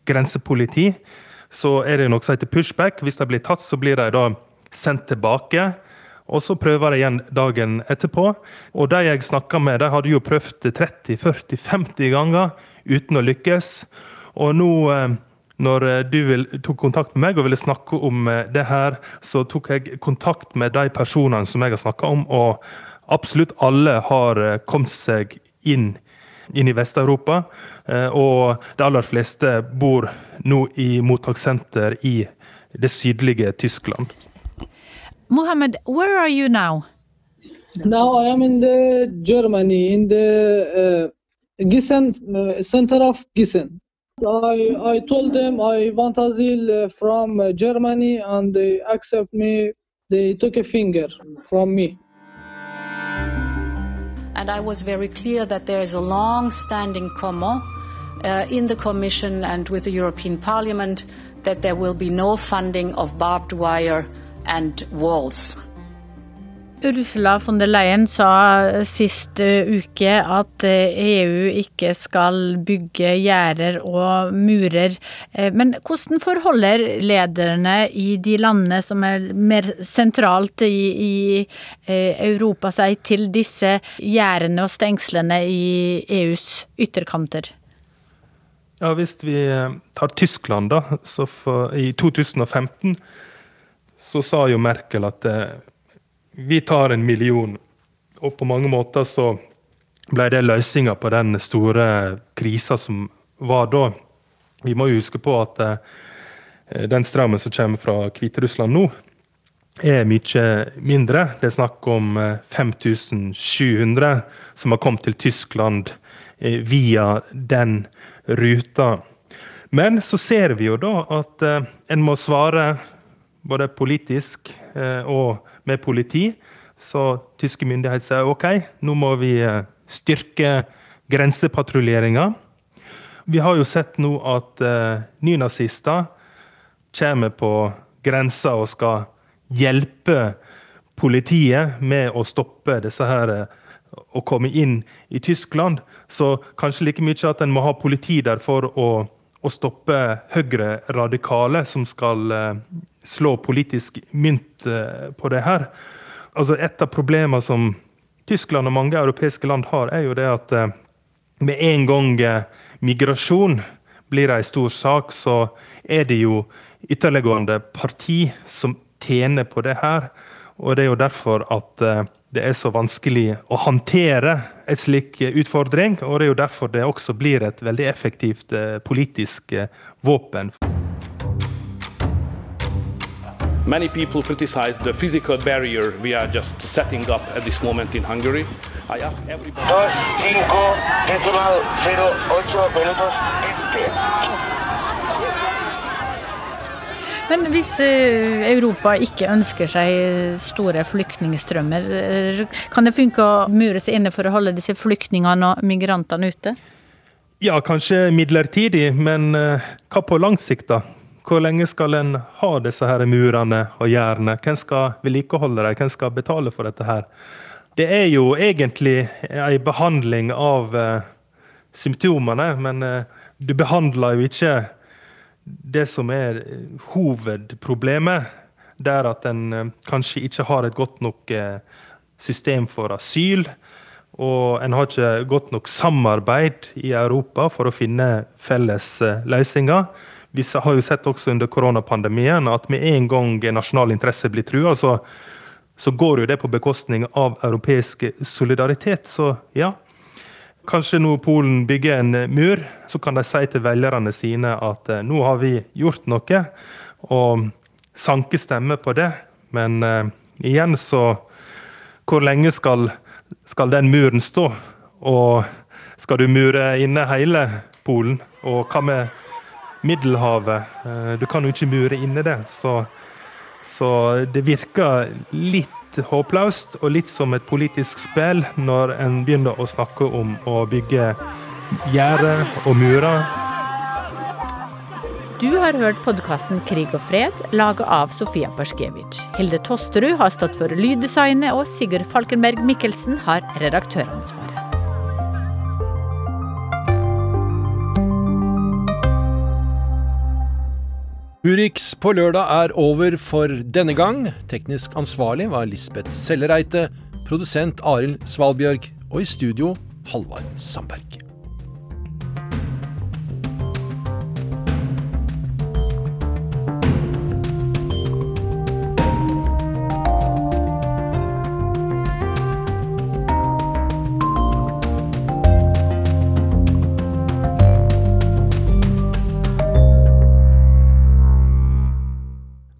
grensepoliti så er det noe som heter pushback. Hvis de blir tatt, så blir de da sendt tilbake. Og så prøver de igjen dagen etterpå. Og de jeg snakka med, de hadde jo prøvd 30-40-50 ganger uten å lykkes. Og nå eh, når du tok kontakt med meg og ville snakke om eh, det her, så tok jeg kontakt med de personene som jeg har snakka om, og absolutt alle har eh, kommet seg inn, inn i Vest-Europa. Eh, og de aller fleste bor nå i mottakssenter i det sydlige Tyskland. Mohammed, where are you now? Now I am in the Germany, in the uh, Gissen uh, center of Gissen. I, I told them I want asylum from Germany and they accept me. They took a finger from me. And I was very clear that there is a long-standing common uh, in the Commission and with the European Parliament that there will be no funding of barbed wire and walls. Ursula von der Leyen sa sist uke at EU ikke skal bygge gjerder og murer. Men hvordan forholder lederne i de landene som er mer sentralt i, i Europa seg til disse gjerdene og stengslene i EUs ytterkanter? Ja, Hvis vi tar Tyskland, da. For, I 2015 så sa jo Merkel at vi tar en million. Og på mange måter så ble det løsninga på den store krisa som var da. Vi må huske på at eh, den strømmen som kommer fra Hviterussland nå, er mye mindre. Det er snakk om 5700 eh, som har kommet til Tyskland eh, via den ruta. Men så ser vi jo da at en må svare både politisk og med politi. Så tyske myndigheter sier OK, nå må vi eh, styrke grensepatruljeringa. Vi har jo sett nå at uh, nynazister kommer på grensa og skal hjelpe politiet med å stoppe disse her uh, å komme inn i Tyskland. Så kanskje like mye at en må ha politi der for å, å stoppe høyre radikale som skal uh, slå politisk mynt eh, på det her. Altså Et av problemene som Tyskland og mange europeiske land har, er jo det at eh, med en gang eh, migrasjon blir en stor sak, så er det jo ytterliggående parti som tjener på det her. Og det er jo derfor at det er så vanskelig å håndtere en slik utfordring. Og det er jo derfor det også blir et veldig effektivt politisk våpen. Many people criticize the physical barrier we are just setting up at this moment in Hungary. I ask everybody. Men hvis eh, Europa ikke ønsker seg store flyktningstrømmer, eh, kan det funke å mure seg inne for å holde disse flyktningene og migrantene ute? Ja, kanskje midlertidig, men eh, hva på lang sikt, da? Hvor lenge skal en ha disse her murene og gjerdene? Hvem skal vedlikeholde dem? Hvem skal betale for dette her? det er jo egentlig ei behandling av symptomene, men du behandler jo ikke det som er hovedproblemet. Det er at en eh, kanskje ikke har et godt nok eh, system for asyl. Og en har ikke godt nok samarbeid i Europa for å finne felles eh, løsninger. Vi har jo sett også under koronapandemien at med en gang nasjonal interesse blir trua, så så går jo det på bekostning av europeisk solidaritet. Så ja, kanskje når Polen bygger en mur, så kan de si til velgerne sine at eh, nå har vi gjort noe, og sanke stemmer på det. Men uh, igjen så Hvor lenge skal, skal den muren stå? Og skal du mure inne hele Polen? Og hva med Middelhavet? Uh, du kan jo ikke mure inne det. så så det virker litt håpløst og litt som et politisk spill når en begynner å snakke om å bygge gjerder og murer. Du har hørt podkasten Krig og fred, laget av Sofia Perskevich. Hilde Tosterud har stått for lyddesignet, og Sigurd Falkenberg Mikkelsen har redaktøransvaret. Urix på lørdag er over for denne gang. Teknisk ansvarlig var Lisbeth Sellereite, produsent Arild Svalbjørg og i studio Halvard Sandberg.